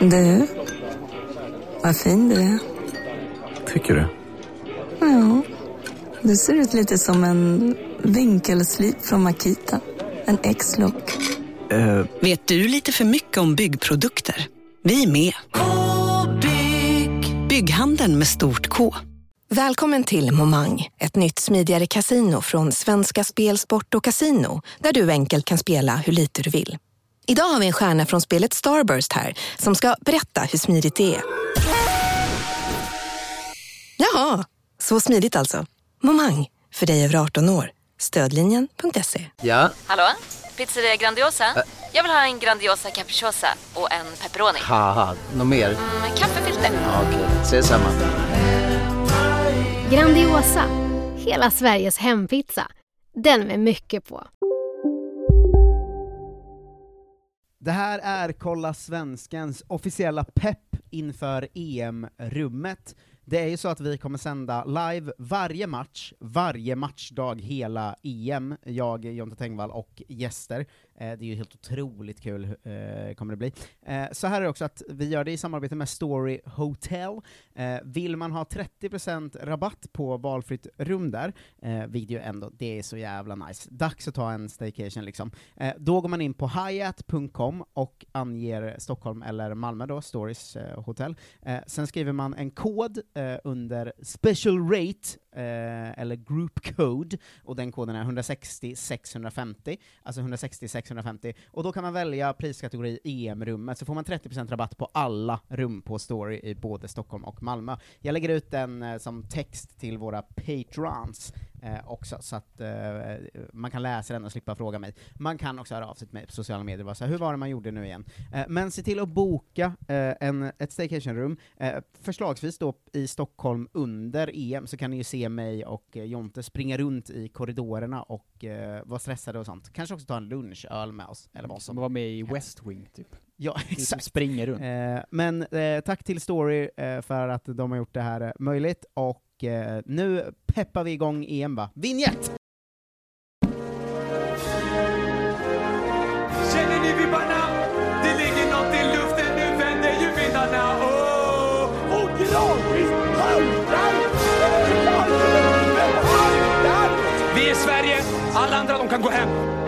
Du, vad fin du är. Tycker du? Ja, du ser ut lite som en vinkelslip från Makita. En X-look. Eh, Vet du lite för mycket om byggprodukter? Vi är med. -bygg. Bygghandeln med stort K. Välkommen till Momang, ett nytt smidigare casino från Svenska Spel, Sport och Casino, där du enkelt kan spela hur lite du vill. Idag har vi en stjärna från spelet Starburst här, som ska berätta hur smidigt det är. Jaha, så smidigt alltså. Momang, för dig över 18 år. Stödlinjen.se. Ja, Hallå? Pizzeria Grandiosa? Jag vill ha en Grandiosa capriciosa och en pepperoni. haha, något mer? Med kaffefilter. Ja, Okej, ses samma. Grandiosa, hela Sveriges hempizza. Den med mycket på. Det här är Kolla Svenskens officiella pepp inför EM-rummet. Det är ju så att vi kommer sända live varje match, varje matchdag hela EM, jag, Jonte Tengvall och gäster. Eh, det är ju helt otroligt kul, eh, kommer det bli. Eh, så här är det också att vi gör det i samarbete med Story Hotel. Eh, vill man ha 30% rabatt på valfritt rum där, eh, vilket ju ändå, det är så jävla nice. Dags att ta en staycation liksom. Eh, då går man in på hyatt.com och anger Stockholm eller Malmö då, Stories eh, hotell. Sen skriver man en kod under special rate, eh, eller group code, och den koden är 160 650, alltså 160 650, och då kan man välja priskategori EM-rummet, så får man 30% rabatt på alla rum på Story i både Stockholm och Malmö. Jag lägger ut den eh, som text till våra patrons eh, också, så att eh, man kan läsa den och slippa fråga mig. Man kan också höra av sig till mig på sociala medier och vara här, hur var det man gjorde nu igen? Eh, men se till att boka eh, en, ett staycation-rum, eh, förslagsvis då i Stockholm under EM, så kan ni ju se mig och eh, Jonte springa runt i korridorerna och vara stressade och sånt. Kanske också ta en lunchöl med oss, eller vad Som som var med i West Wing, typ. Ja, exakt. springer runt. Men tack till Story för att de har gjort det här möjligt, och eh, nu peppar vi igång EM va? Vinjett! Känner ni vibbarna? Det ligger något i luften, nu vänder ju vindarna. Oh! Och gradvis haltar Vi är Sverige, alla andra de kan gå hem.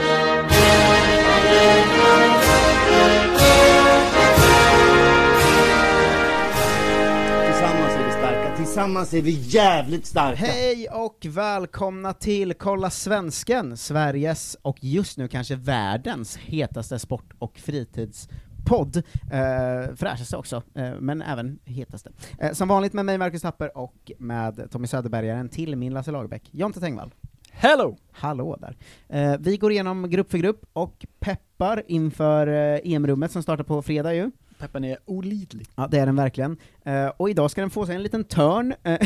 Tillsammans är vi jävligt starka! Hej och välkomna till Kolla Svensken, Sveriges och just nu kanske världens hetaste sport och fritidspodd. Eh, fräschaste också, eh, men även hetaste. Eh, som vanligt med mig Marcus Tapper och med Tommy Söderbergaren till min Lasse Lagerbäck, Jonte Tengvall. Hello! Hallå där. Eh, vi går igenom grupp för grupp och peppar inför eh, EM-rummet som startar på fredag ju. Peppen är olidlig. Ja, det är den verkligen. Eh, och idag ska den få sig en liten törn, eh,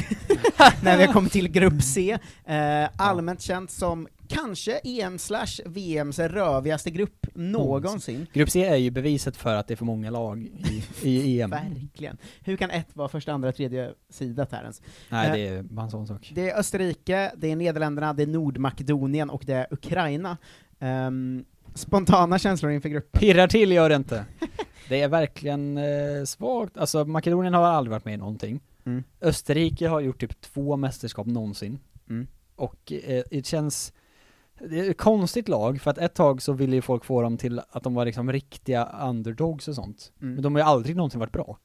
när vi har kommit till Grupp C. Eh, allmänt känt som kanske EM slash VMs rövigaste grupp någonsin. Grupp C är ju beviset för att det är för många lag i, i EM. Verkligen. Hur kan ett vara första, andra, tredje sidat här ens? Nej, det är bara en sån sak. Det är Österrike, det är Nederländerna, det är Nordmakedonien och det är Ukraina. Ehm, spontana känslor inför gruppen? Pirrar till gör det inte. Det är verkligen eh, svagt. Alltså Makedonien har aldrig varit med i någonting. Mm. Österrike har gjort typ två mästerskap någonsin. Mm. Och eh, det känns, det är ett konstigt lag, för att ett tag så ville ju folk få dem till att de var liksom riktiga underdogs och sånt. Mm. Men de har ju aldrig någonsin varit bra.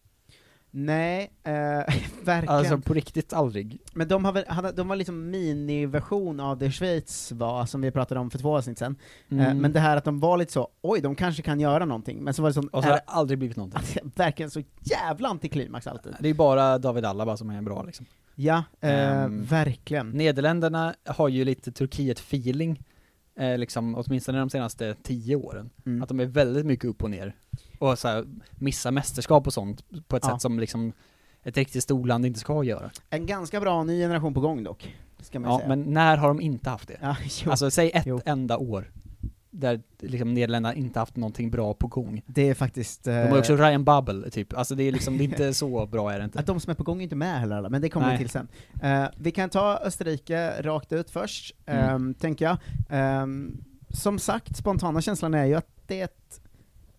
Nej, eh, verkligen. Alltså på riktigt aldrig. Men de, har väl, hade, de var liksom miniversion av det Schweiz var, som vi pratade om för två avsnitt sedan. Eh, Mm. men det här att de var lite så, oj, de kanske kan göra någonting, men så var det sån, Och så har är, det aldrig blivit någonting. verkligen så jävla antiklimax alltid. Det är bara David Alaba som är bra liksom. Ja, eh, Ehm, verkligen. Nederländerna har ju lite Turkiet-feeling, eh, liksom, åtminstone de senaste tio åren. Mm. Att de är väldigt mycket upp och ner. Och så här, missa mästerskap och sånt på ett Ja. sätt som liksom ett riktigt storland inte ska göra. En ganska bra ny generation på gång dock, ska man Ja, säga. men när har de inte haft det? Ja. Alltså säg ett Jo. enda år där liksom Nederländerna inte haft någonting bra på gång. det är faktiskt... De har också Ryan Bubble, typ. Alltså det är liksom, det är inte så bra är det inte. Att de som är på gång är inte med heller alla, men det kommer vi till sen. Eh, vi kan ta Österrike rakt ut först, Mm. ehm, tänker jag. Ehm, som sagt, spontana känslan är ju att det är ett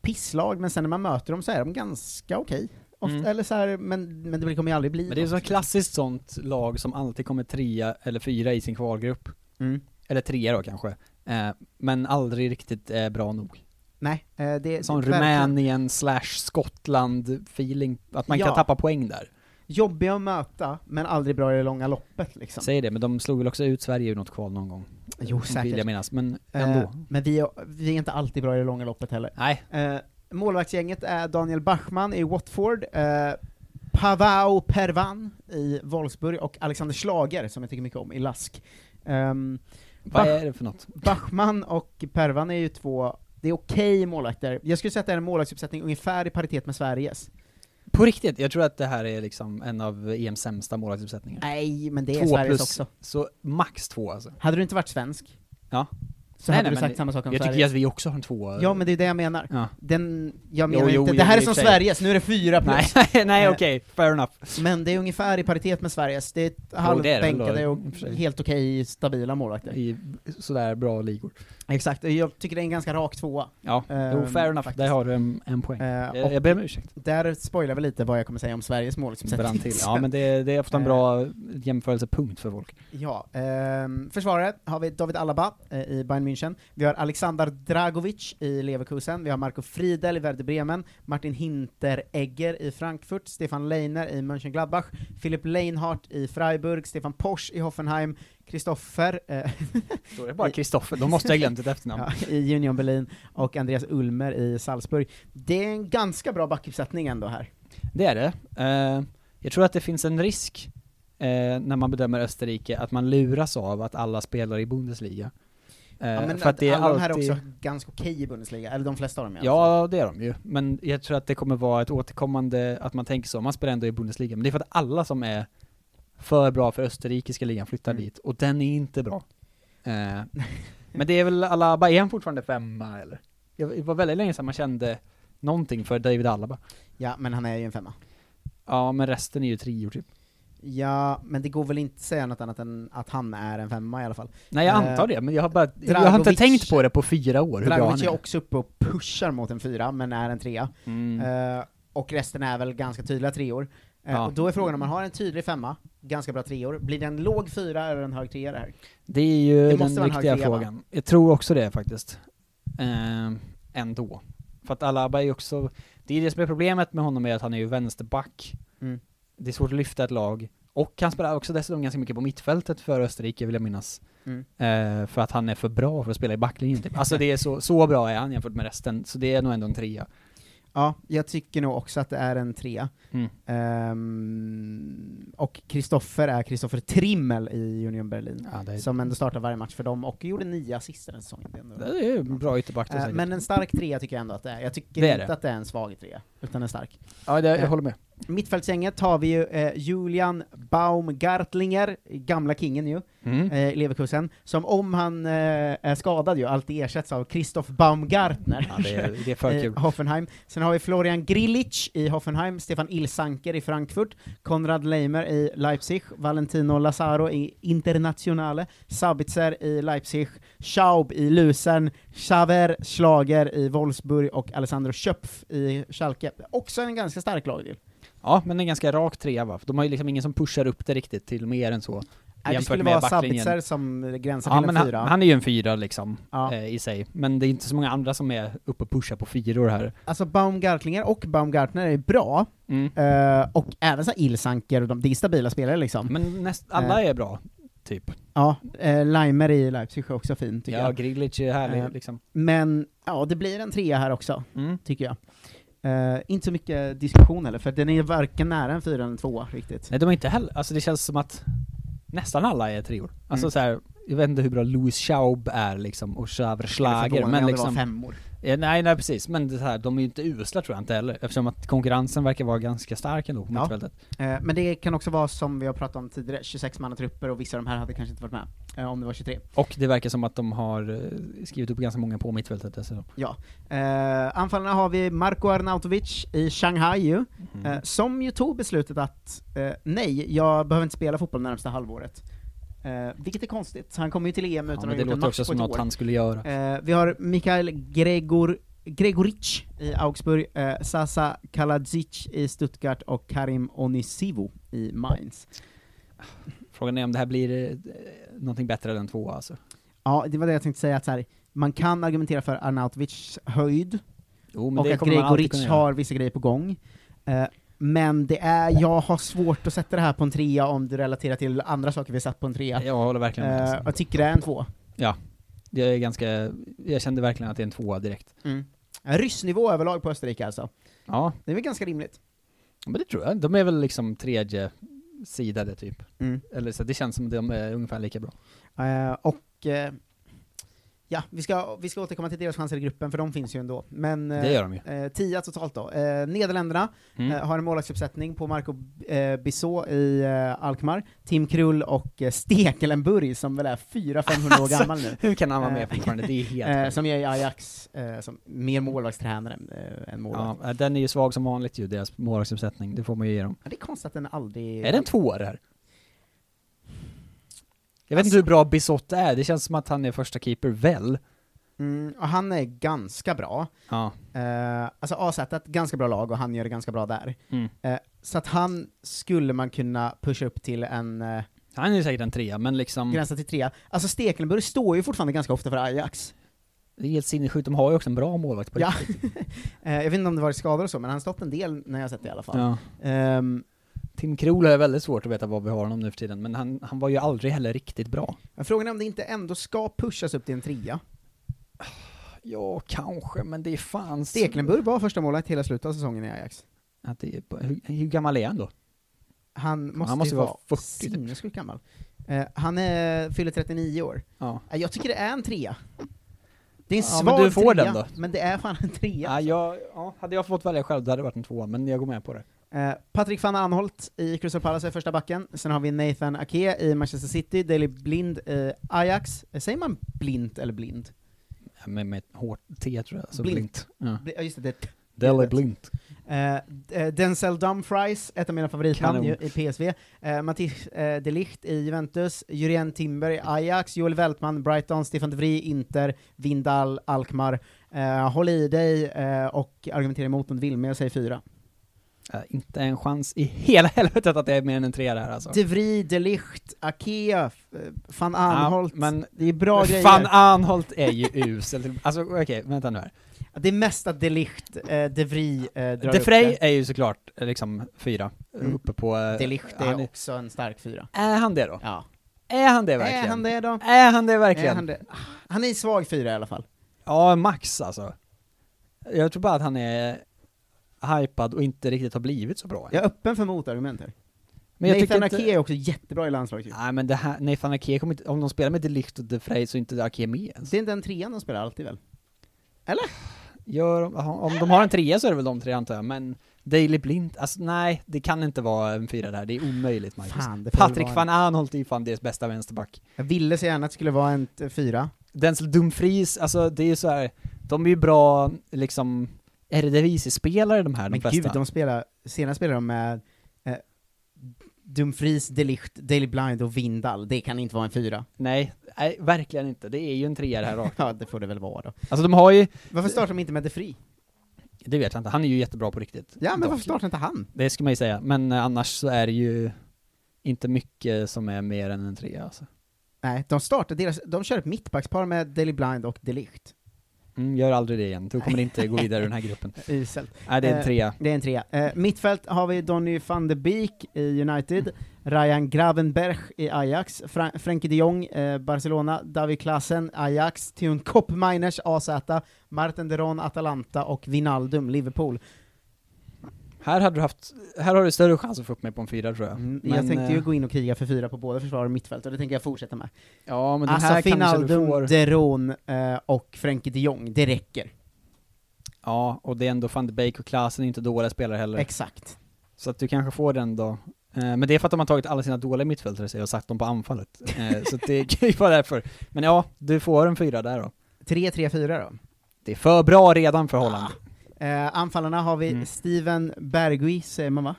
pisslag, men sen när man möter dem så är de ganska okej. Ofta- Mm. Eller så här, men, men det kommer ju aldrig bli Men det är så klassiskt sånt lag som alltid kommer trea eller fyra i sin kvalgrupp. Mm. Eller trea då kanske. Eh, men aldrig riktigt eh, bra nog. Nej, eh, det Som det- Rumänien slash Skottland feeling, att man Ja. kan tappa poäng där. Jobbiga att möta, men aldrig bra i det långa loppet liksom. Säger det, men de slog väl också ut Sverige ur något kval någon gång? Jo, Vill säkert. jag minnas, men Eh, ändå. men vi är, vi är inte alltid bra i det långa loppet heller. Nej. Eh, målvaktsgänget är Daniel Bachmann i Watford, eh, Pavao Pervan i Wolfsburg och Alexander Schlager, som jag tycker mycket om, i Lask. Um, Vad är det för något? Bachmann och Pervan är ju två, det är okej målvakter. Jag skulle säga att det är en målvaktsuppsättning ungefär i paritet med Sveriges. På riktigt, jag tror att det här är liksom en av EMs sämsta målvaktsuppsättningar. Nej, men det är två Sveriges plus, också. Så max två alltså. Hade du inte varit svensk, Ja. Så Nej, hade nej, du sagt samma sak om Jag tycker Sveriges. att vi också har en två. Ja, men det är det jag menar. Ja. Den, jag Jo, menar jo, inte, jo, det här är som. Sveriges, nu är det fyra plus. Nej, nej okej, fair enough. Men det är ungefär i paritet med Sveriges, det är halvbänkade och helt okej stabila målvakter. I sådär bra ligor. Exakt, jag tycker det är en ganska rak tvåa. Ja, jo, Ehm, fair enough. faktiskt. Där har du en, en poäng. Eh, jag, jag ber om ursäkt. Där spoilar vi lite vad jag kommer säga om Sveriges målvaktsuppsättning. Brann till. Ja men det, det är ofta en bra jämförelsepunkt för folk. Ja, ehm, försvarare har vi David Alaba eh, i Bayern München, vi har Alexander Dragovic i Leverkusen, vi har Marco Friedel i Werder Bremen, Martin Hinteregger i Frankfurt, Stefan Leiner i Mönchengladbach, Philipp Leinhardt i Freiburg, Stefan Posch i Hoffenheim, Kristoffer eh, Står det bara Kristoffer? Då måste jag glömt ett efternamn. ja, i Union Berlin och Andreas Ulmer i Salzburg. Det är en ganska bra backuppsättning ändå här. Det är det. Eh, jag tror att det finns en risk eh, när man bedömer Österrike att man luras av att alla spelar i Bundesliga. Eh, Ja, men för att det är alla de här är alltid... också ganska okej i Bundesliga, eller de flesta av dem i. Ja, det är de ju. Men jag tror att det kommer vara ett återkommande, att man tänker så, man spelar ändå i Bundesliga. Men det är för att alla som är för bra för österrikiska ligan flyttar Mm. dit, och den är inte bra. Eh, men det är väl Alaba, är han fortfarande femma eller? Det var väldigt länge sedan man kände någonting för David Alaba. Ja, men han är ju en femma. Ja, men resten är ju treor typ. Ja, men det går väl inte att säga något annat än att han är en femma i alla fall. Nej jag Eh, antar det, men jag har bara, jag har inte Dragovic- tänkt på det på fyra år, hur bra han Dragovic är är. också uppe och pushar mot en fyra, men är en trea. Mm. Eh, och resten är väl ganska tydliga treor. Eh, Ja. Och då är frågan om man har en tydlig femma, ganska bra treor, blir det en låg fyra eller en hög trea det här? Det är ju Det den viktiga trea, va? frågan. Jag tror också det faktiskt. Eh, ändå. För att Alaba är ju också, det är det som är problemet med honom är att han är ju vänsterback. Mm. Det är svårt att lyfta ett lag. Och han spelar också dessutom ganska mycket på mittfältet för Österrike vill jag minnas. Mm. Eh, för att han är för bra för att spela i backlinjen typ. Alltså det är så, så bra är han jämfört med resten, så det är nog ändå en trea. Ja, jag tycker nog också att det är en trea. Mm. Ehm, och Kristoffer är Kristoffer Trimmel i Union Berlin, Ja, är- som ändå startar varje match för dem, och gjorde nio assist den säsongen. Det är ändå- Det är bra ytterback säkert. Men en stark trea tycker jag ändå att det är. Jag tycker Det är inte det. att det är en svag trea, utan en stark. Ja, det, jag Eh, håller med. Mittfältsgänget har vi ju eh, Julian Baumgartlinger, gamla kingen ju, Mm. eh, Leverkusen, som om han eh, är skadad ju alltid ersätts av Christoph Baumgartner Ja, det är- det är i kul. Hoffenheim. Sen har vi Florian Grilic i Hoffenheim, Stefan Ilsanker i Frankfurt, Konrad Leimer i Leipzig, Valentino Lazaro i Internationale, Sabitzer i Leipzig, Schaub i Luzern, Xaver Schlager i Wolfsburg och Alessandro Schöpf i Schalke. Också en ganska stark lagdel. Ja, men en ganska rak trea va? De har ju liksom ingen som pushar upp det riktigt till mer än så. Nej, det skulle vara backlinjen. Sabitzer som gränsar Ja till en han, fyra. han är ju en fyra liksom, Ja. eh, i sig. Men det är inte så många andra som är uppe och pushar på fyror här. Alltså Baumgartlinger och Baumgartner är bra, Mm. eh, och även så Ilsanker och de, det är stabila spelare liksom. Men näst, alla Eh. är bra, typ. Ja, eh, Leimer i Leipzig är också fin tycker Ja, jag. Grilic är härlig Eh, liksom. Men, ja det blir en trea här också, Mm. tycker jag. Eh, inte så mycket diskussion heller, för den är varken nära en fyra eller en tvåa riktigt. Nej de är inte heller, alltså det känns som att nästan alla är treor. Alltså Mm. så här, jag vet inte hur bra Louis Schaub är liksom, och Xaver Schlager, men liksom... femmor. Ja, nej, nej precis, men det här, de är ju inte usla tror jag inte heller, eftersom att konkurrensen verkar vara ganska stark ändå på Ja. mittfältet. Eh, men det kan också vara som vi har pratat om tidigare, 26 mannatrupper och vissa av de här hade kanske inte varit med, eh, om det var 23. Och det verkar som att de har eh, skrivit upp ganska många på mittfältet dessutom. Ja. Eh, anfallarna har vi Marko Arnautovic i Shanghai ju, Mm. eh, som ju tog beslutet att eh, nej, jag behöver inte spela fotboll närmsta halvåret. Eh, vilket är konstigt, han kommer ju till EM Ja, utan men att det ha gjort en låter match också på som ett något år. han skulle göra. Eh, vi har Mikael Gregor Gregoric i Augsburg, eh, Sasa Kaladzic i Stuttgart och Karim Onisivo i Mainz. Frågan är om det här blir eh, någonting bättre än två alltså. Ja, det var det jag tänkte säga, att så här, man kan argumentera för Arnautovics höjd, Jo, och det att Gregoric har vissa grejer på gång. Eh, men det är, jag har svårt att sätta det här på en trea om du relaterar till andra saker vi satt på en trea. Jag håller verkligen med. Eh, alltså. jag tycker det är en två. Ja. Jag är ganska, jag kände verkligen att det är en tvåa direkt. Mm. Ryssnivå överlag på Österrike alltså. Ja, Det är väl ganska rimligt. men det tror jag. De är väl liksom tredje sidade typ. Mm. Eller så det känns som att de är ungefär lika bra. Eh, och eh, ja, vi ska, vi ska återkomma till deras chanser i gruppen, för de finns ju ändå. Men eh, Det gör de ju. eh, tia totalt då. Eh, Nederländerna Mm. eh, har en målvaktsuppsättning på Marco eh, Bissot i eh, Alkmaar, Tim Krull och eh, Stekelenburg som väl är 400-500 år gammal nu. Hur kan han vara Eh, med fortfarande? Det är helt Eh, som är i Ajax, eh, som mer målvaktstränare eh, än målvakt. Ja, den är ju svag som vanligt ju, deras målvaktsuppsättning. Det får man ju ge dem. Ja, det är konstigt att den aldrig... Är det en tvåa det här? Jag vet Alltså- inte hur bra Bisott är, det känns som att han är första keeper, väl? Mm, och han är ganska bra. Ja. Eh, alltså AZ är ett ganska bra lag och han gör det ganska bra där. Mm. Eh, så att han skulle man kunna pusha upp till en uh, Han är ju säkert en trea, men liksom, gränsa till trea. Alltså Stekelenburg står ju fortfarande ganska ofta för Ajax. det är helt sinnessjukt, de har ju också en bra målvakt på Ja. riktigt. Jag vet inte om det varit skador och så, men han har stått en del när jag sett det i alla fall. Ja. Ehm, Tim Krul är väldigt svårt att veta vad vi har honom nu för tiden, men han, han var ju aldrig heller riktigt bra. men frågan är om det inte ändå ska pushas upp till en trea. Ja, kanske, men det är fan... Stekelenburg var första målet hela slutet av säsongen i Ajax. Att det hur, hur gammal är han då? Han måste, Han måste ju vara vara 40 typ. sinnessjukt gammal. Eh, han är, fyller 39 år. Ja. Eh, jag tycker det är en trea. Det är en Ja, svag men du får trea, den då. men det är fan en trea. Ja, jag, ja, hade jag fått välja själv, då hade det varit en tvåa, men jag går med på det. Eh, Patrik van Anholt i Crystal Palace är första backen, sen har vi Nathan Ake i Manchester City, Daley Blind i Ajax. Eh, säger man blint eller blind? Ja, Med, med ett hårt T tror jag, så Blint. blint. Ja. Ja, just det, det Deli blint. Eh, eh, Denzel Dumfries, ett av mina favoritnamn i PSV. Uh, Mattis uh, de Ligt i Juventus, Jurien Timber i Ajax, Joel Weltman, Brighton, Stefan de Vries, Inter, Vindal, Alkmaar. Uh, håll i dig eh, och argumentera emot om du vill, men jag säger fyra. Äh, inte en chans i hela helvetet att det är mer än en trea där alltså. De Vries, de Ligt, Akea, eh, van Anholt. Ja, men det är bra grejer. Van Anholt är ju usel. Alltså okej, vänta nu här. Det är mest att de Ligt, uh, de Vries uh, drar De upp Frey det. är ju såklart eh, liksom fyra, Mm. uppe på... eh, De Ligt är är, också en stark fyra. är han det då? Ja. Är han det verkligen? Är han det då? Är han det verkligen? Är han, det? han är en svag fyra i alla fall. Ja, max alltså. Jag tror bara att han är hypad och inte riktigt har blivit så bra. Jag är öppen för motargument här. Men jag Nathan Ake inte... är också jättebra i landslaget. Nej men det här, Nathan Ake kommer inte, om de spelar med De Ligt och De Frey så är inte Ake med ens. Det är inte den trean de spelar alltid väl? Gör, de- om de har en trea så är det väl de tre antar jag, men Daily Blind, alltså nej, det kan inte vara en fyra där, det är omöjligt Marcus. Fan, det Patrik van Anholt är ju fan deras bästa vänsterback. Jag ville så gärna att det skulle vara en t- fyra. Denzel Dumfries, alltså det är ju så här, de är ju bra liksom, Eredivisie-spelare de här, de Men flesta. gud, de spelar, senast spelade de med eh, Dumfries, De Ligt, Daily Blind och Vindal. Det kan inte vara en fyra. Nej, nej, verkligen inte. Det är ju en trea det här rakt. Ja, det får det väl vara då. Alltså de har ju, Varför startar de inte med De Free? det vet jag inte, han är ju jättebra på riktigt. Ja, men Dock. varför startar inte han? Det ska man ju säga, men eh, annars så är det ju inte mycket som är mer än en trea alltså. Nej, de startar deras, de kör ett mittbackspar med Daily Blind och De Ligt. Mm, gör aldrig det igen, du kommer inte gå vidare i den här gruppen. Uselt. Nej, det är en Eh, trea. Det är en trea. Eh, mittfält har vi Donny van de Beek i United, Ryan Gravenberg i Ajax, Fra Frenkie de Jong, eh, Barcelona, David Klassen, Ajax, Thun Koppmeiners, AZ, Martin Deron, Atalanta och Vinaldum, Liverpool. Här hade du haft, här har du större chans att få upp mig på en fyra tror jag. Mm, Men, jag tänkte ju eh, gå in och kriga för fyra på båda försvar och mittfält, och det tänker jag fortsätta med. Ja, men den Alltså här Finaldum, får... Deron eh, och Frenkie de Jong, det räcker. Ja, och det är ändå van de Beek och Klaasen är inte dåliga spelare heller. Exakt. Så att du kanske får den då. Eh, Men det är för att de har tagit alla sina dåliga mittfältare och satt dem på anfallet. Så det kan ju vara därför. Men ja, du får en fyra där då. 3-3-4 då. Det är för bra redan för Holland. Eh, anfallarna har vi Mm. Steven Bergui, säger man va?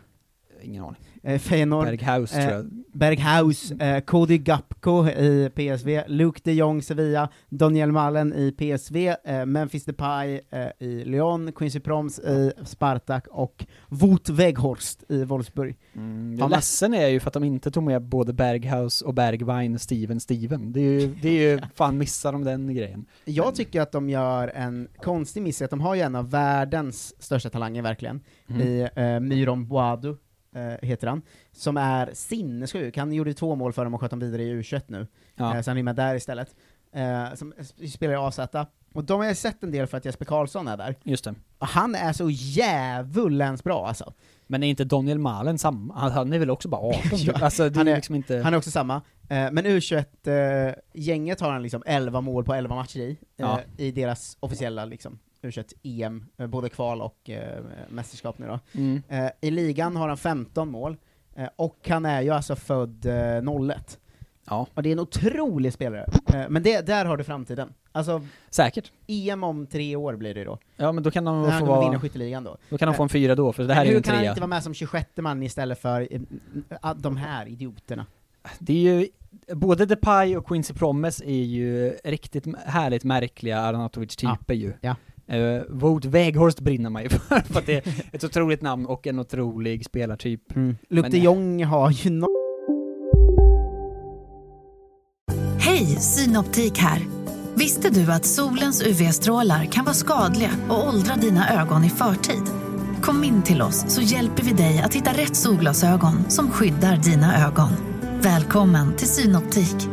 ingen aning. Eh, Feyenoord. Berghaus eh, tror jag. Berghaus, eh, Cody Gapko i PSV, Luke de Jong Sevilla, Daniel Malen i PSV, eh, Memphis Depay eh, i Lyon, Quincy Proms i Spartak och Wout Weghorst i Wolfsburg. Mm, ledsen är jag ju för att de inte tog med både Berghaus och Bergwijn, Steven, Steven. Det är ju, det är ju fan missar de den grejen. Jag tycker att de gör en konstig miss, att de har ju en av världens största talanger verkligen, Mm. i eh, Myron Boadu, heter han, som är sinnessjuk. Han gjorde två mål för dem och sköt dem vidare i U21 nu, Ja. eh, så han är med där istället. Eh, som spelar i AZ. Och de har jag sett en del för att Jesper Karlsson är där. Just det. Och han är så jävulens bra alltså. Men är inte Daniel Malen samma? Han, är väl också bara 18? Ja, alltså det han är liksom inte... Han är också samma. Eh, men U21-gänget har han liksom 11 mål på 11 matcher i, eh, Ja. i deras officiella liksom, U21-EM, eh, både kval och eh, mästerskap nu då. Mm. Eh, I ligan har han 15 mål, eh, och han är ju alltså född eh, 01. Ja. Och det är en otrolig spelare. Eh, men det, där har du framtiden. Alltså, Säkert. EM om tre år blir det då. Ja men då kan han få vara... vinna skytteligan då. Då kan de Eh, få en fyra då, för det här är ju hur en kan han trea. inte vara med som 26 man istället för eh, eh, de här idioterna? Det är ju, både Depay och Quincy Promes är ju riktigt härligt märkliga Arnautovic-typer ju. Ja. Uh, Wout Weghorst brinner man ju för, för att det är ett otroligt namn och en otrolig spelartyp. Mm. Luke de Jong har ju no Hej, Synoptik här. Visste du att solens UV-strålar kan vara skadliga och åldra dina ögon i förtid? Kom in till oss så hjälper vi dig att hitta rätt solglasögon som skyddar dina ögon. Välkommen till Synoptik.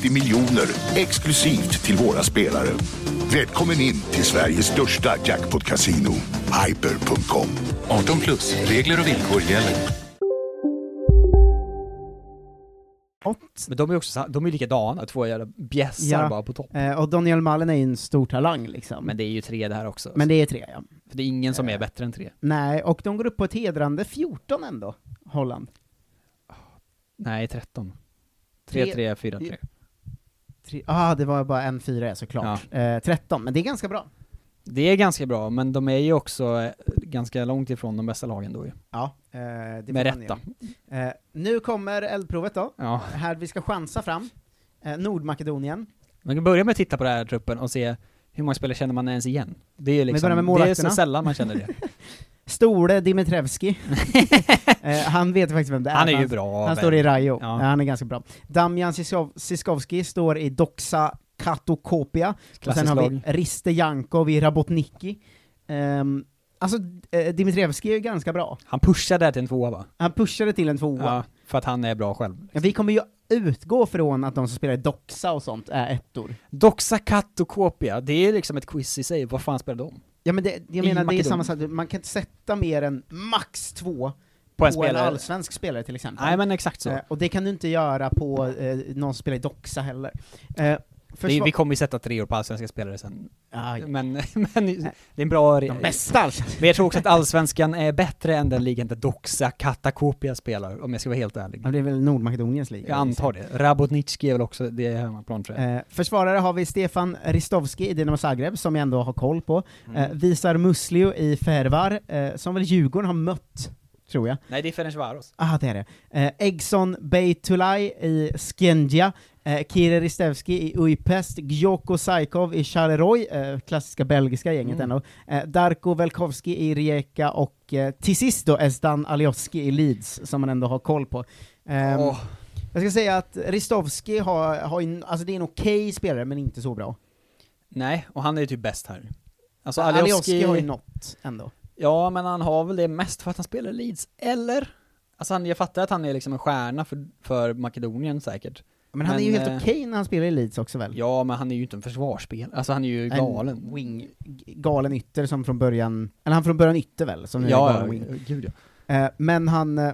miljoner exklusivt till våra spelare. Välkommen in till Sveriges största jackpot-kasino, hyper.com. 18 plus, regler och villkor gäller. Men de är också de är likadana, två jävla bjässar bara på topp. Eh, och Daniel Malen är ju en stor talang liksom. Men det är ju tre det här också. Men det är tre, ja. För det är ingen som är bättre än tre. Nej, och de går upp på ett hedrande 14 ändå, Holland. Nej, 13. Tre- 3-3, 4-3. Ja, ah, det var bara en fyra såklart. Eh, 13, men det är ganska bra. Det är ganska bra, men de är ju också eh, ganska långt ifrån de bästa lagen då ju. Ja, eh, det Med rätta. Eh, nu kommer eldprovet då. Ja. Här vi ska chansa fram. Eh, Nordmakedonien. Man kan börja med att titta på den här truppen och se hur många spelare känner man ens igen? Det är ju liksom, det är så sällan man känner det. Stole Dimitrevski. eh, han vet faktiskt vem det är. Han är ju bra, Han står i Rayo. Ja. Ja. han är ganska bra. Damian Siskov- Siskovski står i Doxa Katokopia. Och sen har vi. Riste Jankov i Rabotniki. Um, alltså, eh, Dimitrevski är ju ganska bra. Han pushar där till en tvåa va? Han pushade till en tvåa. Ja, för att han är bra själv. Ja, vi kommer ju utgå från att de som spelar Doxa och sånt är ettor. Doxa Katokopia, det är liksom ett quiz i sig, vad fan spelar de? Ja men det, jag menar, det är samma sak, man kan inte sätta mer än max två På en en spelare. allsvensk spelare till exempel. Nej men exakt så. Eh, och det kan du inte göra på eh, någon som spelar i Doxa heller. Eh, är- vi kommer ju sätta tre år på allsvenska spelare sen. Ja. Men, men det är en bra... De bästa. Men jag tror också att allsvenskan är bättre än den ligan där Doxa Katakopia spelar, om jag ska vara helt ärlig. Ja, det är väl Nordmakedoniens liga? Jag antar det. Rabotnicki är väl också, det är hemmaplan tror jag. Eh, försvarare har vi Stefan Ristovski i Dinamo Zagreb, som jag ändå har koll på. Mm. Eh, Visar Muslio i Fervar, eh, som väl Djurgården har mött, tror jag. Nej det är Ferencvaros. Ah, det är det. Eh, Egson Beytulay i Skendia, eh, Kire Ristevski i Ujpest, Gjoko Saikov i Charleroi, eh, klassiska belgiska gänget Mm. ändå, eh, Darko Velkovski i Rijeka och eh, till sist då Estan Alioski i Leeds, som man ändå har koll på. Åh. Jag ska säga att Ristovski har, har en, alltså det är en okej spelare, men inte så bra. Nej, och han är ju typ bäst här. Alltså Alioski, Alioski... har ju något ändå. Ja, men han har väl det mest för att han spelar Leeds, eller? Alltså han, jag fattar att han är liksom en stjärna för, för Makedonien säkert. Men han är ju helt eh, okej när han spelar i Leeds också väl? Ja, men han är ju inte en försvarsspelare. Alltså han är ju galen. En wing, galen ytter som från början, eller han från början ytter väl, som nu är Ja, galen ja, wing. gud ja. Eh, men han,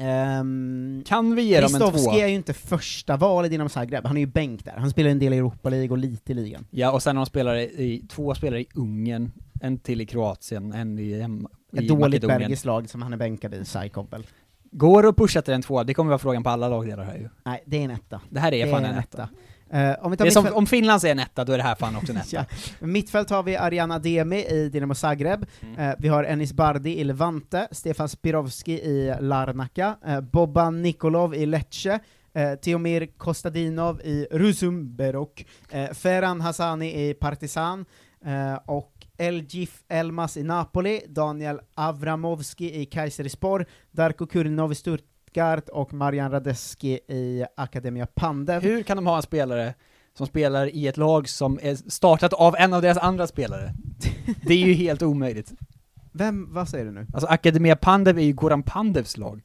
Um, Kan vi ge dem en tvåa? är ju inte första val i Dinamo Zagreb, han är ju bänk där. Han spelar en del i Europa League och lite i ligan. Ja, och sen har de spelare i, två spelare i Ungern, en till i Kroatien, en i, hem, Ett i dåligt belgiskt lag som han är bänkad i, Saikov väl. Går det att pusha till en tvåa? Det kommer vara frågan på alla lagdelar här ju. Nej, det är en etta. Det här är fan en etta. Eh, om, vi tar Det är som, om Finland säger en etta, då är det här fan också en etta. ja. Mittfält har vi Ariana Demi i Dinamo Zagreb, Mm. eh, vi har Enis Bardi i Levante, Stefan Spirovski i Larnaca, eh, Boban Nikolov i Lecce, eh, Teomir Kostadinov i Rusumberok, eh, Ferhan Hassani i Partizan, eh, och Elgif Elmas i Napoli, Daniel Avramovski i Kayserispor, Darko Kurinov i Stuttgart och Marian Radeski i Akademia Pandev. Hur kan de ha en spelare som spelar i ett lag som är startat av en av deras andra spelare? Det är ju helt omöjligt. Vem, vad säger du nu? Alltså Akademia Pandev är ju Goran Pandevs lag.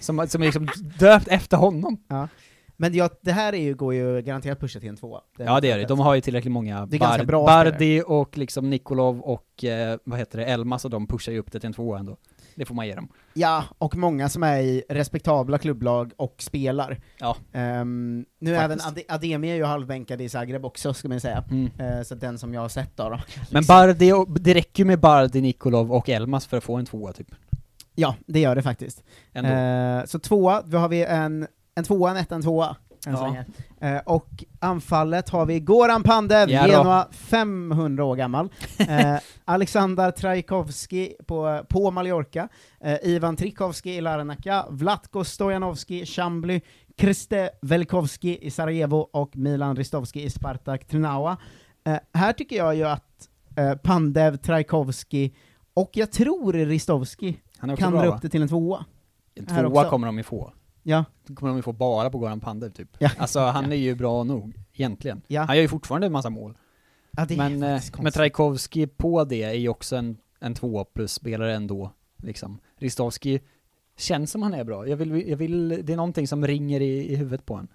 Som, som är liksom döpt efter honom. Ja. Men ja, det här är ju, går ju garanterat pusha till en tvåa. Ja det är det, de har ju tillräckligt många. Det är ganska bra Bardi och liksom Nikolov och, eh, vad heter det, Elmas och de pushar ju upp det till en tvåa ändå. Det får man ge dem. Ja, och många som är i respektabla klubblag och spelar. Ja. Ehm, nu är även. Ade- Ademi är ju halvbänkad i Zagreb också, ska man säga. Mm. Eh, så den som jag har sett då. då. Men Bardi, och, det räcker ju med Bardi, Nikolov och Elmas för att få en tvåa typ. Ja, det gör det faktiskt. Ändå. Eh, så tvåa, då har vi en, en tvåa, en etta, en tvåa. Än så länge. Eh, och anfallet har vi Goran Pandev, Ja då. Genoa, 500 år gammal. Eh, Alexander Trajkovski på, på Mallorca, eh, Ivan Trikovski i Larnaca, Vlatko Stojanovski, Chambly, Kriste Velkovski i Sarajevo och Milan Ristovski i Spartak Trnava. Eh, här tycker jag ju att eh, Pandev, Trajkovski och jag tror Ristovski Han är också kan bra, dra va? upp det till en tvåa. En Här tvåa också. kommer de ju få. Ja. Det kommer de ju få bara på Goran Pandev typ. Ja. Alltså han är ju bra nog, egentligen. Ja. Han gör ju fortfarande en massa mål. Ja, det är men eh, men konstigt. Trajkovski på det är ju också en, en två plus spelare ändå, liksom. Ristovski känns som han är bra. Jag vill, jag vill, det är någonting som ringer i, i huvudet på en.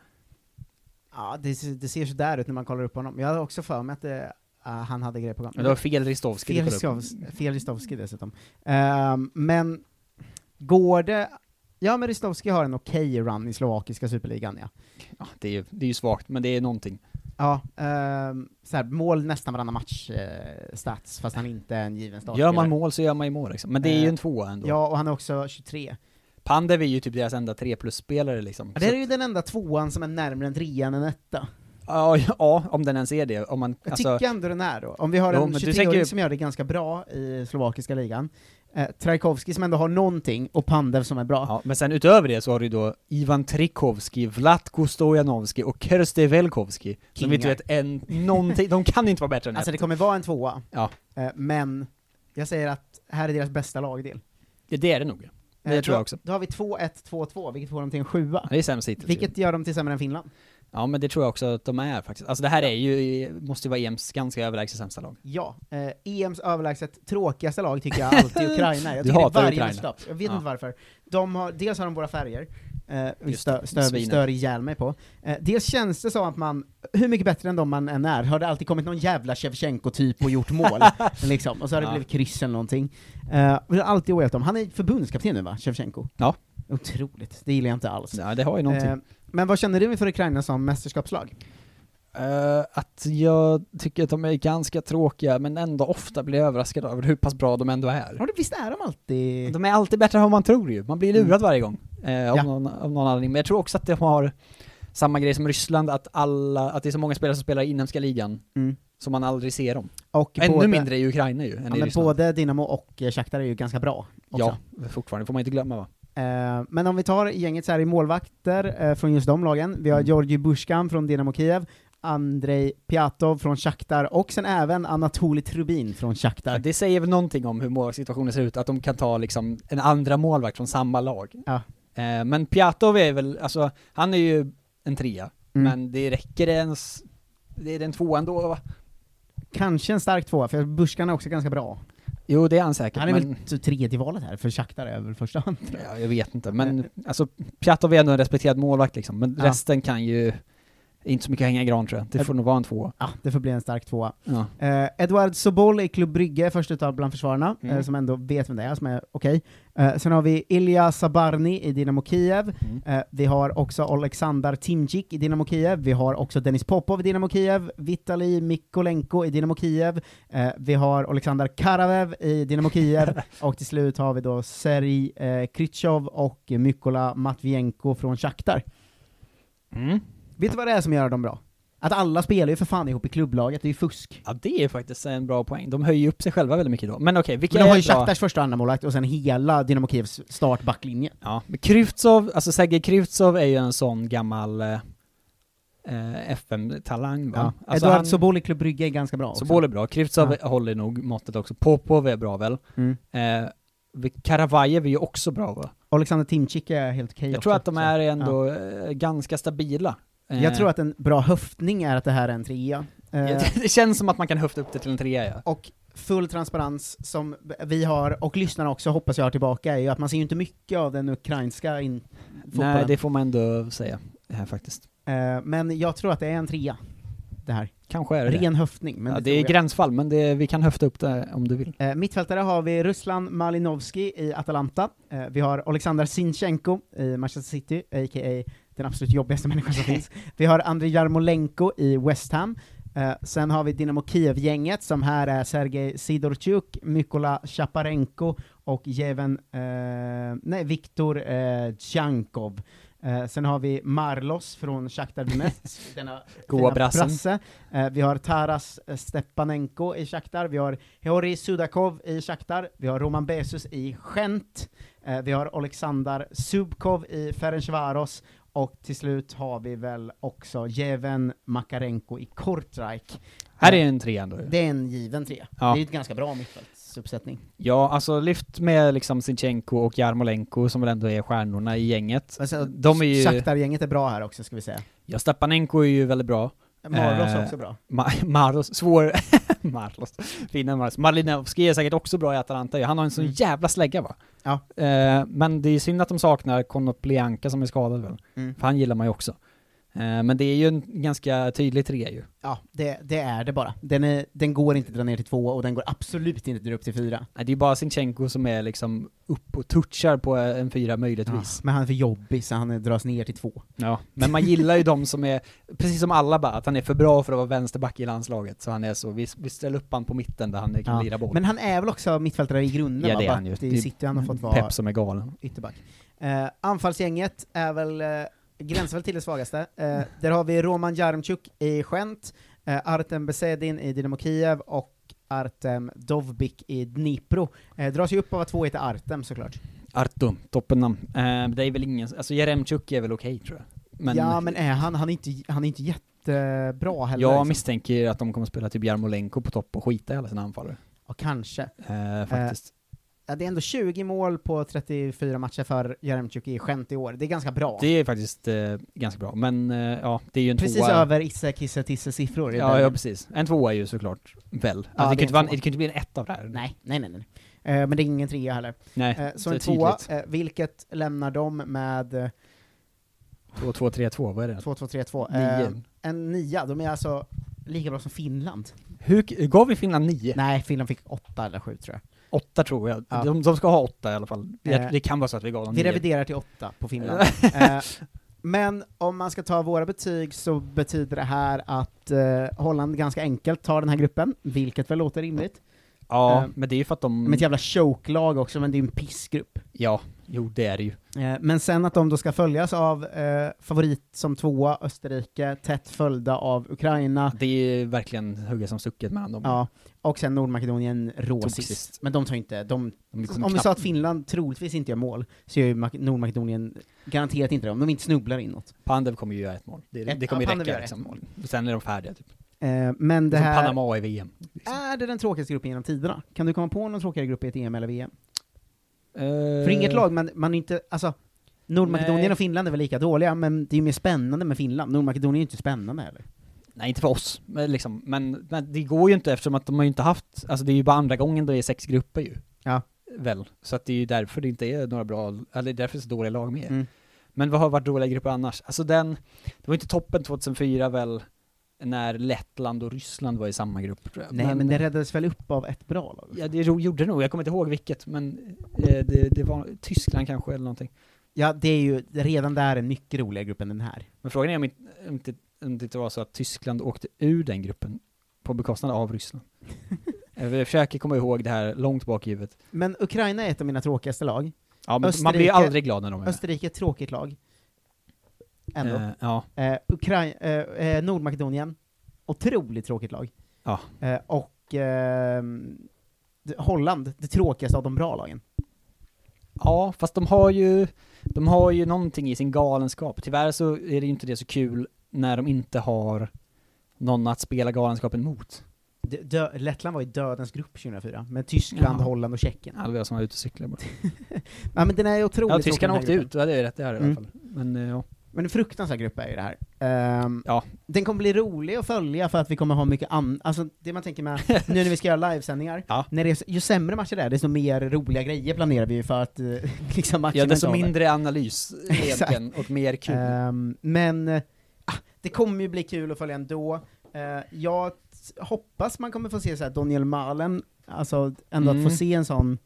Ja, det, ser- det ser så där ut när man kollar upp honom. Jag hade också för mig att det, ah, han hade grejer på gång. Men det var fel Ristovski Fel. Ristovski, fel Ristovski dessutom. Ehm, men går det... Ja, men Ristovski har en okej run i slovakiska superligan, ja. Ja, det är ju, det är ju svagt, men det är någonting. Ja, ehm, så här, mål nästan varannan match, eh, stats, fast han inte är en given startspelare. Gör man mål så gör man ju mål liksom. Men det är ju Eh, en tvåa ändå. Ja, och han är också 23. Pandev är ju typ deras enda tre plus-spelare liksom. Ja, det är ju den enda tvåan som är närmare en trea än etta. Ja, ja, om den ens är det. Om man, Jag alltså, tycker ändå den är då. Om vi har Jo, en men du 23-åring tänker som gör det ganska bra i slovakiska ligan, eh, Trajkovski som ändå har någonting, och Pandev som är bra. Ja, men sen utöver det så har du då Ivan Trikovski, Vlatko Stojanovski och Kerste Velkovski. Som inte vet en, någonting, de kan inte vara bättre än Alltså ett. det kommer vara en tvåa, Ja. eh, men jag säger att här är deras bästa lagdel. Ja, det är det nog. Det Eh, tror då, jag också. Då har vi 2-1, 2-2, vilket får dem till en sjua. Det är sämst hittills. Vilket gör dem till sämre än Finland. Ja, men det tror jag också att de är faktiskt. Alltså det här är ju, måste ju vara EMs ganska överlägset sämsta lag. Ja, eh, EMs överlägset tråkigaste lag tycker jag alltid är Ukraina. Jag Du tycker är hatar varje Ukraina. mästerskap. Jag vet Ja. inte varför. De har, dels har de våra färger, eh, stö, stör, ihjäl mig på. Eh, dels känns det som att man, hur mycket bättre än de man än är, har det alltid kommit någon jävla Shevchenko-typ och gjort mål, liksom, och så har det Ja. blivit kryss eller någonting. Eh, det har alltid ohjälpt dem. Han är förbundskapten nu va, Shevchenko? Ja. Otroligt, det gillar jag inte alls. Ja, det har ju någonting. Men vad känner du inför Ukraina som mästerskapslag? Eh, att jag tycker att de är ganska tråkiga, men ändå ofta blir överraskad över hur pass bra de ändå är. Ja, visst är de alltid... De är alltid bättre än vad man tror ju. Man blir lurad Mm. varje gång. Av, Ja. någon, av någon anledning. Men jag tror också att de har samma grej som Ryssland, att alla, att det är så många spelare som spelar i inhemska ligan, Mm. som man aldrig ser dem. Och Ännu både- mindre i Ukraina ju, än Ja, i men Ryssland. både Dynamo och Shakhtar är ju ganska bra också. Ja, fortfarande, får man inte glömma va? Eh, men om vi tar gänget så här i målvakter eh, från just de lagen, vi har Mm. Georgi Bushkan från Dynamo Kiev, Andrei Piatov från Shakhtar och sen även Anatoli Trubin från Shakhtar. Ja, det säger väl någonting om hur målvaktssituationen ser ut, att de kan ta liksom en andra målvakt från samma lag. Ja. Eh, men Piatov är väl, alltså, han är ju en trea, Mm. men det räcker ens, det är den tvåan då va? Kanske en stark tvåa, för Bushkan är också ganska bra. Jo, det är han säkert, Han är men... väl t- tredje valet här, för Shakhtar är väl första hand. Ja, jag vet inte, men alltså Piatov är ändå en respekterad målvakt liksom, men Ja. resten kan ju Inte så mycket hänga i gran tror jag. Det får nog vara en tvåa. Ja, det får bli en stark tvåa. Ja. Eh, Edouard Sobol i Klubb Brygge, först utav bland försvararna, Mm. eh, som ändå vet vem det är, som är okej. Eh, sen har vi Ilja Sabarni i Dynamo Kiev, Mm. eh, vi har också Oleksandr Timcik i Dynamo Kiev, vi har också Denis Popov i Dynamo Kiev, Vitali Mikolenko i Dynamo Kiev, eh, vi har Oleksandr Karavev i Dynamo Kiev, och till slut har vi då Serij eh, Krytjov och Mykola Matvienko från Shakhtar. Mm. Vet du vad det är som gör dem bra? Att alla spelar ju för fan ihop i klubblaget, det är ju fusk. Ja, det är faktiskt en bra poäng. De höjer ju upp sig själva väldigt mycket då. Men okej, vilka Men de har ju? Shakhtars första och andra målvakt och sen hela Dynamo Kievs startbacklinje. Ja, men Kryvtsov, alltså Sergej Kryvtsov är ju en sån gammal eh, eh, FM-talang va? Ja. Alltså Eduard han- Sobol i Klubb Brygge är ganska bra också. Sobol är bra, Kryvtsov håller nog måttet också. Popov är bra väl? Mm. Eh, Karavajev är ju också bra va? Alexander Timcik är helt okej Jag också, tror att de är ja. ändå eh, ganska stabila. Eh, Jag tror att en bra höftning är att det här är en trea. Eh, det känns som att man kan höfta upp det till en trea ja. och full transparens som vi har, och lyssnarna också hoppas jag har tillbaka, är ju att man ser ju inte mycket av den ukrainska in fotbollen. Nej, det får man ändå säga här faktiskt. Eh, men jag tror att det är en trea, det här. Kanske är det Ren höftning, men ja, det det är jag. gränsfall, men det, vi kan höfta upp det om du vill. Eh, mittfältare har vi Ruslan Malinovski i Atalanta, eh, vi har Alexander Sinchenko i Manchester City, a.k.a. den absolut jobbigaste människan som finns. Vi har Andrei Jarmolenko i West Ham, eh, sen har vi Dynamo Kiev-gänget som här är Sergej Sidorchuk, Mykola Chaparenko och Jeven, eh, nej, Viktor eh, Tjankov. Eh, sen har vi Marlos från Shakhtar Donetsk, denna Goa brasse. Eh, vi har Taras eh, Stepanenko i Shakhtar, vi har Heori Sudakov i Shakhtar, vi har Roman Besus i Gent, eh, vi har Oleksandr Subkov i Ferencvaros, och till slut har vi väl också Jeven Makarenko i Kortrijk. Här är en trea ändå. Det är en given trea. Ja. Det är ett ganska bra mittfältsuppsättning. Ja, alltså lyft med liksom Sinchenko och Jarmolenko som väl ändå är stjärnorna i gänget. Alltså, De är ju... Shakhtar-gänget är bra här också, ska vi säga. Ja, Stepanenko är ju väldigt bra. Marlos är Eh, också bra. Ma- Marlos, svår... Marlos. Fina Marlos. Malinovski är säkert också bra i Atalanta. Han har en sån jävla slägga va? Ja. Eh, men det är synd att de saknar Konoplyanka som är skadad väl? Mm. För han gillar man ju också. Eh, men det är ju en ganska tydlig trea ju. Ja, det, det är det bara. Den, är, den går inte att dra ner till två, och den går absolut inte att dra upp till fyra. Nej, det är bara Sinchenko som är liksom upp och touchar på en fyra Ja, möjligtvis. men han är för jobbig, så han dras ner till två. Ja, men man gillar ju de som är, precis som alla bara, att han är för bra för att vara vänsterback i landslaget. Så han är så, vi, vi ställer upp han på mitten där han kan Ja. lira boll. Men han är väl också mittfältare i grunden, Ja, det är han ju. Det är City han har fått vara Pep som är galen. ytterback. Eh, anfallsgänget är väl, eh, gränsar väl till det svagaste. Eh, där har vi Roman Jarmchuk i Gent, eh, Artem Besedin i Dynamo Kiev och Artem Dovbik i Dnipro. Eh, dras ju upp av att två heter Artem såklart. Arto, toppennamn. Eh, det är väl ingen, alltså Jeremchuk är väl okej tror jag. Men ja, men är han, han är inte, han är inte jättebra heller. jag liksom. misstänker att de kommer spela typ Jarmolenko på topp och skita i alla sina anfallare. Ja, kanske. Eh, faktiskt. Ja, det är ändå 20 mål på 34 matcher för Jaremchuk i Gent i år. Det är ganska bra. det är faktiskt eh, ganska bra, men eh, ja, det är ju en Precis tvåa. över Isse Kisse Tisse siffror. i Ja, ja precis. En tvåa är ju såklart väl. Alltså, Ja, det, det kan inte vara, en det kan inte bli en ett av det här. Nej, nej, nej. nej. Eh, men det är ingen trea heller. Nej, Eh, så en tvåa, eh, vilket lämnar dem med eh, 2-2-3-2, vad är det? 2-2-3-2. Nio. Eh, en nia, de är alltså lika bra som Finland. Hur, gav vi Finland nio? Nej, Finland fick åtta eller sju tror jag. Åtta tror jag. Ja. De, de ska ha åtta i alla fall. Det, Eh, det kan vara så att vi gav dem Vi nio. reviderar till åtta på Finland. eh, men om man ska ta våra betyg så betyder det här att eh, Holland ganska enkelt tar den här gruppen, vilket väl låter rimligt. Ja, Eh, men det är ju för att de... Med ett jävla choke-lag också, men det är ju en pissgrupp. Ja, jo det är det ju. Eh, Men sen att de då ska följas av eh, favorit som tvåa, Österrike, tätt följda av Ukraina, Det är verkligen hugga som stucket mellan dem. ja, och sen Nordmakedonien rå Tog sist. sist. Men de tar inte, de, De om vi knappt- sa att Finland troligtvis inte gör mål, så gör ju Mak- Nordmakedonien garanterat inte det, om de inte snubblar inåt. Pandev kommer ju göra ett mål. Det, Ett- det kommer ja, ju räcka liksom. mål. Sen är de färdiga typ. Eh, men det Som här, Panama i VM. är det den tråkigaste gruppen genom tiderna? Kan du komma på någon tråkigare grupp i ett EM eller VM? Eh, För inget lag, man, man är inte, alltså, Nordmakedonien Nej. och Finland är väl lika dåliga, men det är ju mer spännande med Finland. Nordmakedonien är ju inte spännande heller. Nej, inte för oss. Men, liksom, men, men det går ju inte eftersom att de har ju inte haft, alltså det är ju bara andra gången det är sex grupper ju. Ja. Väl. Så att det är ju därför det inte är några bra, eller därför det är så dåliga lag med. Mm. Men vad har varit dåliga grupper annars? Alltså den, det var inte toppen 2004 väl, när Lettland och Ryssland var i samma grupp tror jag. Nej, men, det räddades väl upp av ett bra lag? Ja, det gjorde det nog. Jag kommer inte ihåg vilket, men eh, det, det var Tyskland kanske eller någonting. Ja, det är ju redan där en mycket roligare grupp än den här. Men frågan är om inte, om inte, om det inte var så att Tyskland åkte ur den gruppen på bekostnad av Ryssland. jag försöker komma ihåg det här långt bak i huvudet. Men Ukraina är ett av mina tråkigaste lag. Ja, men man blir ju aldrig glad när de är med. Österrike är ett tråkigt lag. Ändå. Eh, ja. Eh, Ukrai- eh, eh, Nordmakedonien, otroligt tråkigt lag. Ja. Eh, och ehm, det- Holland, det tråkigaste av de bra lagen. Ja, fast de har ju, de har ju någonting i sin galenskap. Tyvärr så är det ju inte det så kul när de inte har någon att spela galenskapen mot. Dö- dö- Lettland var i dödens grupp 2004, med Tyskland, Ja. Holland och Tjeckien. Ja, det var som var ute och cyklade bara. Ja men den är otroligt Ja, tyskarna här åkte ut, hade ju rätt där i alla Mm. fall. Men eh, ja. Men en fruktansvärd grupp är ju det här. Ehm, Ja. Den kommer bli rolig att följa för att vi kommer ha mycket an... Alltså det man tänker med, nu när vi ska göra livesändningar, Ja. när det är, ju sämre matcher det är, desto mer roliga grejer planerar vi ju för att eh, liksom matcherna Ja, desto håller. mindre analys egentligen, och mer kul. Ehm, men ah, det kommer ju bli kul att följa ändå. Uh, jag hoppas man kommer få se så Daniel Malen, alltså ändå att Mm. få se en sån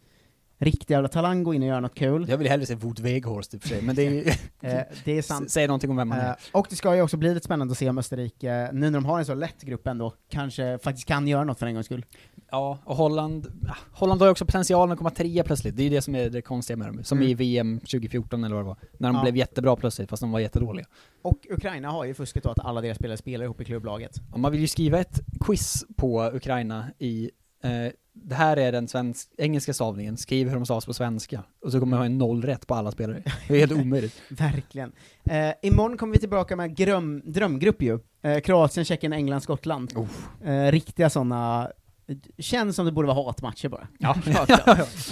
riktig jävla talang gå in och göra något kul. Jag vill hellre se Wout Weghorst i och för sig, men det är ju... Eh, det är sant. Säg någonting om vem han är. Eh, och det ska ju också bli lite spännande att se om Österrike, nu när de har en så lätt grupp ändå, kanske faktiskt kan göra något för en gångs skull. Ja, och Holland, ja, Holland har ju också potentialen att komma trea plötsligt, det är ju det som är det konstiga med dem. Som Mm. i VM 2014 eller vad det var, när de Ja. blev jättebra plötsligt, fast de var jättedåliga. Och Ukraina har ju fuskat då att alla deras spelare spelar ihop i klubblaget. Och man vill ju skriva ett quiz på Ukraina i, eh, det här är den svensk, engelska stavningen, skriv hur de stavas på svenska. Och så kommer man ha en noll rätt på alla spelare. Det är helt omöjligt. Verkligen. Eh, imorgon kommer vi tillbaka med gröm, drömgrupp ju. Eh, Kroatien, Tjeckien, England, Skottland. Eh, riktiga sådana Känns som det borde vara hatmatcher bara. Ja.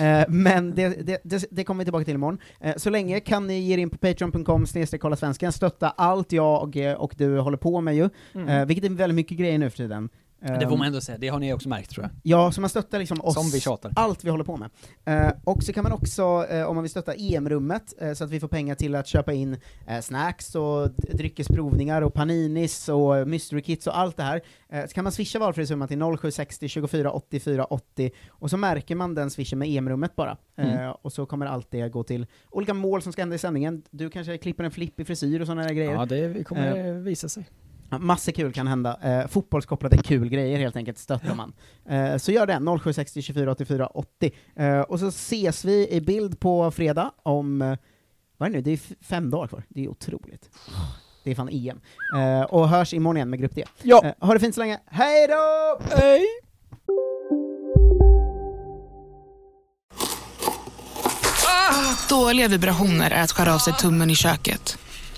Eh, men det, det, det, det kommer vi tillbaka till imorgon. Eh, så länge kan ni ge er in på patreon.com kolla svenskan, stötta allt jag eh, och du håller på med ju, Mm. eh, vilket är väldigt mycket grejer nu för tiden. Det får Ehm, man ändå säga, det har ni också märkt tror jag. Ja, så man stöttar liksom oss, Som vi tjatar. allt vi håller på med. Eh, och så kan man också, eh, om man vill stötta EM-rummet, eh, så att vi får pengar till att köpa in eh, snacks och dryckesprovningar och paninis och eh, mystery kits och allt det här, eh, så kan man swisha valfri summa till 0760 24 84 80, och så märker man den swishen med EM-rummet bara. Eh, Mm. och så kommer allt det gå till olika mål som ska hända i sändningen. Du kanske klipper en flippig frisyr och sådana där grejer. Ja, det kommer Eh, visa sig. Massor kul kan hända. Eh, fotbollskopplade kul grejer helt enkelt stöttar man. Eh, så gör det, 0760 24 84 80. Eh, och så ses vi i bild på fredag om, eh, vad är det nu, det är fem dagar kvar. Det är otroligt. Det är fan EM. Eh, och hörs imorgon igen med Grupp D. Ja. Eh, ha det fint så länge, hej då! Hej! Dåliga vibrationer är att skära av sig tummen i köket.